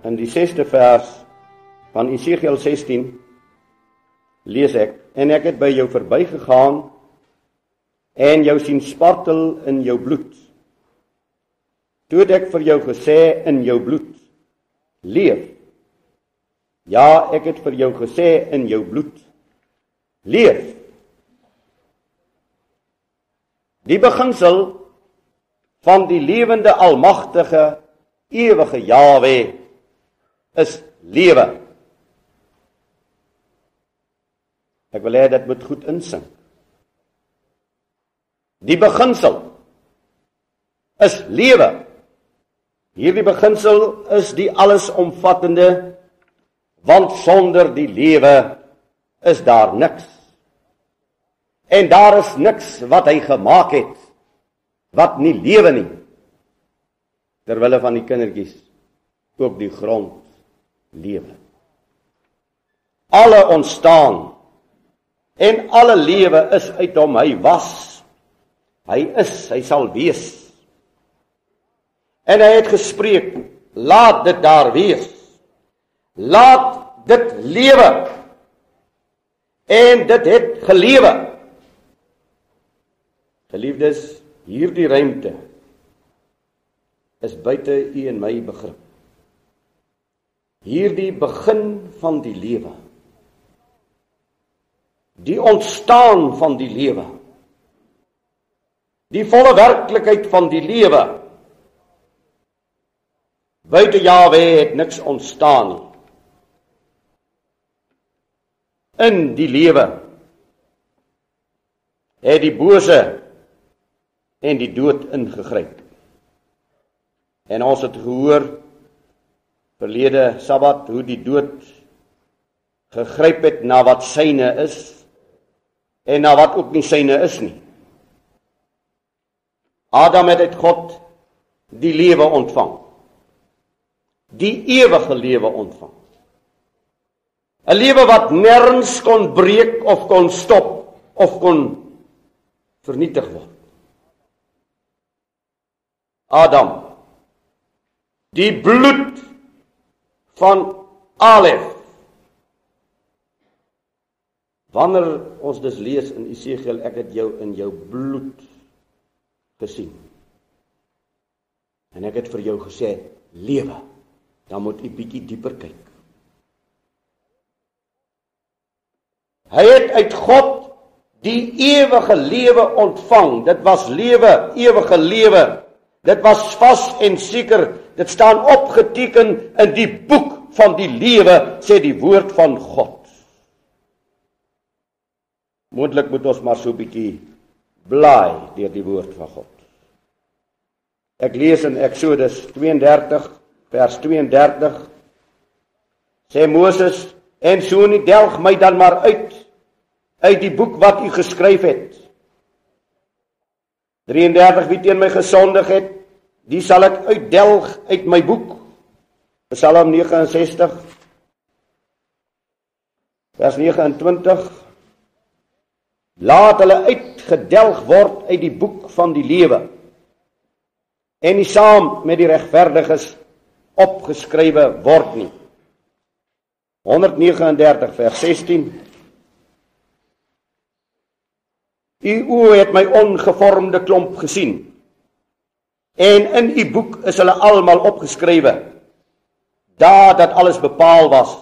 In die 6ste vers van Esegiel 16 lees ek en ek het by jou verbygegaan en jou sien spartel in jou bloed. Toe het ek vir jou gesê in jou bloed leef. Ja, ek het vir jou gesê in jou bloed leef. Die beginsel van die lewende almagtige ewige Jawe is lewe. Ek wil hê dit moet goed insink. Die beginsel is lewe. Hierdie beginsel is die allesomvattende want sonder die lewe is daar niks. En daar is niks wat hy gemaak het wat nie lewe nie. Terwille van die kindertjies ook die grond lewe. Alle ontstaan en alle lewe is uit hom. Hy was. Hy is, hy sal wees. En hy het gespreek, laat dit daar wees. Laat dit lewe. En dit het gelewe. Geliefdes, hierdie ruimte is buite u en my begrip. Hierdie begin van die lewe. Die ontstaan van die lewe. Die volle werklikheid van die lewe. Buite Jawe het niks ontstaan nie. In die lewe het die bose en die dood ingegryp. En ons het gehoor verlede Sabbat hoe die dood gegryp het na wat syne is en na wat ook nie syne is nie. Adam het uit God die lewe ontvang. Die ewige lewe ontvang. 'n Lewe wat nêrens kon breek of kon stop of kon vernietig word. Adam. Die bloed van Alef. Wanneer ons dus lees in Esegiel ek het jou in jou bloed gesien. En ek het vir jou gesê lewe. Dan moet u bietjie dieper kyk. Hy het uit God die ewige lewe ontvang. Dit was lewe, ewige lewe Dit was vas en seker. Dit staan opgeteken in die boek van die lewe, sê die woord van God. Moontlik moet ons maar so 'n bietjie blaai deur die woord van God. Ek lees in Eksodus 32 vers 32 sê Moses en so nie delg my dan maar uit uit die boek wat u geskryf het 33 wie teen my gesondig het, die sal ek uitdelg uit my boek. Psalm 69 vers 29 Laat hulle uitgedelg word uit die boek van die lewe en nie saam met die regverdiges opgeskrywe word nie. 139 vers 16 U oë het my ongevormde klomp gesien. En in u boek is hulle almal opgeskrywe. Daar dat alles bepaal was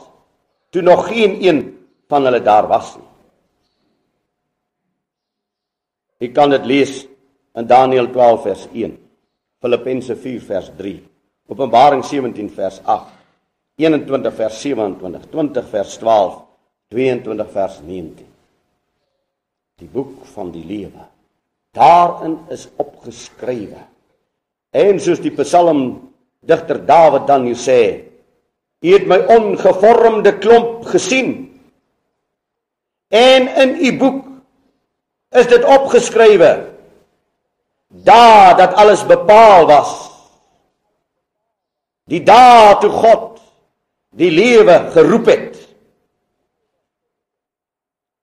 toe nog geen een van hulle daar was nie. Ek kan dit lees in Daniël 12 vers 1, Filippense 4 vers 3, Openbaring 17 vers 8, 21 vers 27, 20 vers 12, 22 vers 19 die boek van die lewe. Daarin is opgeskrywe. En soos die Psalm digter Dawid dan sê, U het my ongevormde klomp gesien. En in u boek is dit opgeskrywe daar dat alles bepaal was. Die dae toe God die lewe geroep het.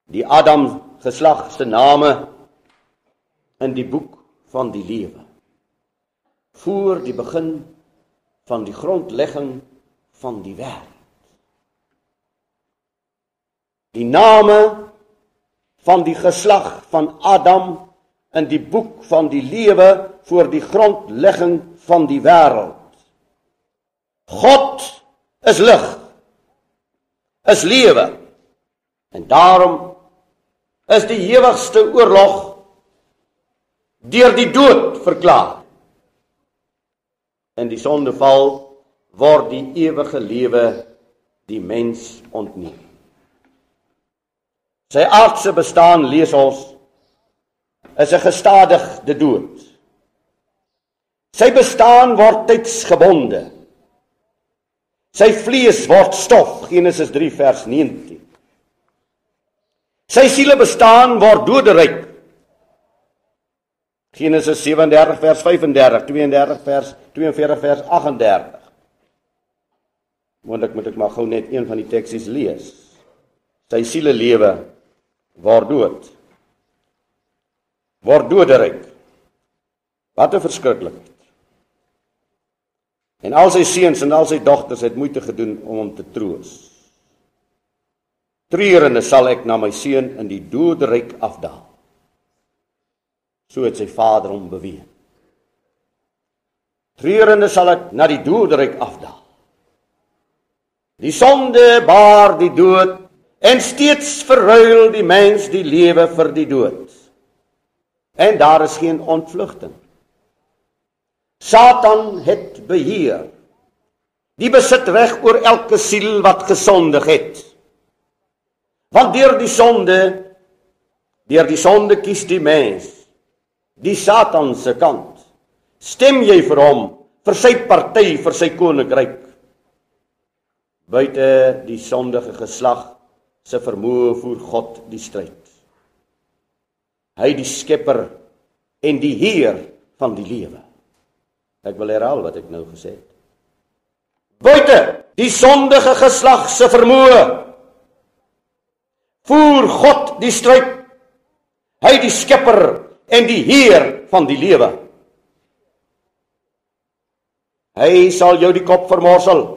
Die Adam geslag se name in die boek van die lewe. Voor die begin van die grondlegging van die wêreld. Die name van die geslag van Adam in die boek van die lewe voor die grondlegging van die wêreld. God is lig. Is lewe. En daarom is die ewigste oorlog deur die dood verklaar. In die sondeval word die ewige lewe die mens ontneem. Sy aardse bestaan lees ons is 'n gestadigde dood. Sy bestaan word tydsgebonde. Sy vlees word stof, Genesis 3 vers 19. Sy siele bestaan word doderyk. Genesis 37 vers 35, 32 vers 42 vers 38. Moontlik moet ek maar gou net een van die teksies lees. Sy siele lewe word dood word doderyk. Wat 'n verskriklikheid. En al sy seuns en al sy dogters het moeite gedoen om hom te troos. Treurende sal ek na my seun in die doderyk afdaal. So het sy vader hom beweeg. Treurende sal ek na die doderyk afdaal. Die sonde baar die dood en steeds verruil die mens die lewe vir die dood. En daar is geen ontvlugting. Satan het beheer. Die besit reg oor elke siel wat gesondig het. Want deur die sonde deur die sonde kies die mens die Satan se kant. Stem jy vir hom, vir sy party, vir sy koninkryk? Buite die sondige geslag se vermoë voer God die stryd. Hy die skepper en die heer van die lewe. Ek wil herhaal wat ek nou gesê het. Buite die sondige geslag se vermoë voer God die stryd. Hy die skepper en die heer van die lewe. Hy sal jou die kop vermorsel.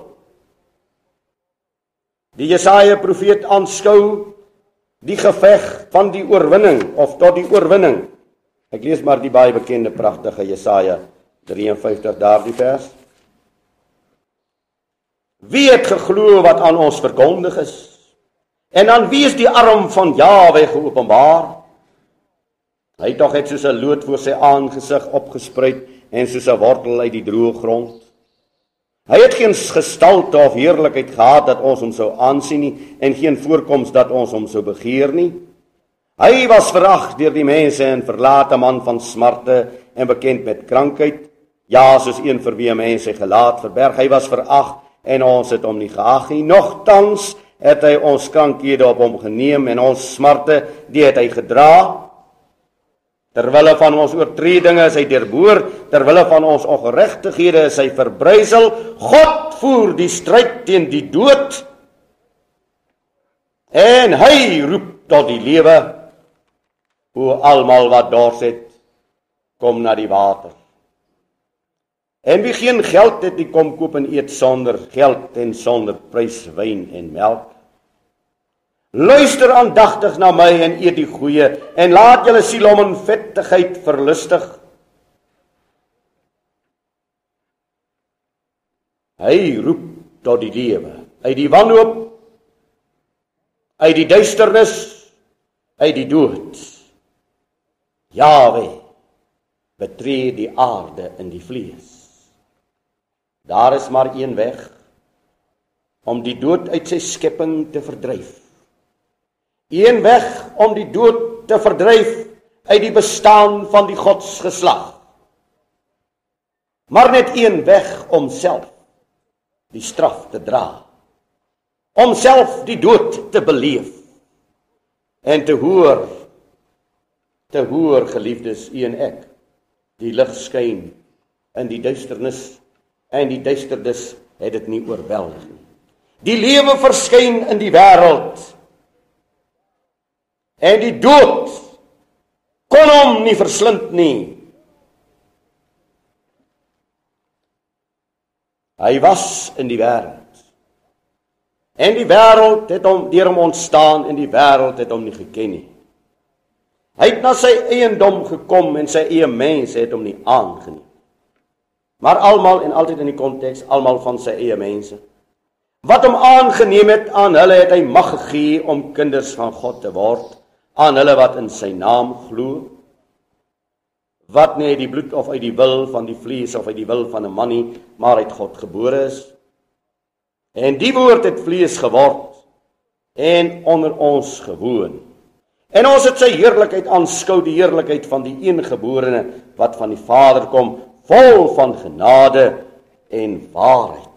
Die Jesaja profeet aanskou die geveg van die oorwinning of tot die oorwinning. Ek lees maar die baie bekende pragtige Jesaja 53 daardie vers. Wie het geglo wat aan ons verkondig is? En aan wie is die arm van Jawe geopenbaar? Hy tog het soos 'n loot voor sy aangesig opgespruit en soos 'n wortel uit die droë grond. Hy het geen gestalte of heerlikheid gehad dat ons hom sou aansien nie en geen voorkoms dat ons hom sou begeer nie. Hy was verag deur die mense en verlate man van smarte en bekend met krankheid. Ja, soos een vir wie mense gelaat verberg. Hy was verag en ons het hom nie geag nie. Nogtans het hy ons krankhede op hom geneem en ons smarte die het hy gedra. Terwille van ons oortredinge is hy deurboor, terwille van ons ongeregtighede is hy verbrysel. God voer die stryd teen die dood. En hy roep tot die lewe. O almal wat dors het, kom na die water. En wie geen geld het, die kom koop en eet sonder geld en sonder prys wyn en melk. Luister aandagtig na my en eet die goeie en laat julle siel om in vettigheid verlustig. Hy roep tot die lewe uit die wanhoop uit die duisternis uit die dood. Jawe betree die aarde in die vlees. Daar is maar een weg om die dood uit sy skepping te verdryf een weg om die dood te verdryf uit die bestaan van die godsgeslag. Maar net een weg om self die straf te dra. Om self die dood te beleef en te hoor te hoor geliefdes u en ek die lig skyn in die duisternis en die duisternis het dit nie oorweldig nie. Die lewe verskyn in die wêreld En die dood kon hom nie verslind nie. Hy was in die wêreld. En die wêreld het hom deur hom ontstaan en die wêreld het hom nie geken nie. Hy het na sy eiendom gekom en sy eie mense het hom nie aangeneem. Maar almal en altyd in die konteks almal van sy eie mense wat hom aangeneem het aan hulle het hy mag gegee om kinders van God te word aan hulle wat in sy naam glo wat nie uit die bloed of uit die wil van die vlees of uit die wil van 'n man nie maar uit God gebore is. En die woord het vlees geword en onder ons gewoon. En ons het sy heerlikheid aanskou die heerlikheid van die eengeborene wat van die Vader kom vol van genade en waarheid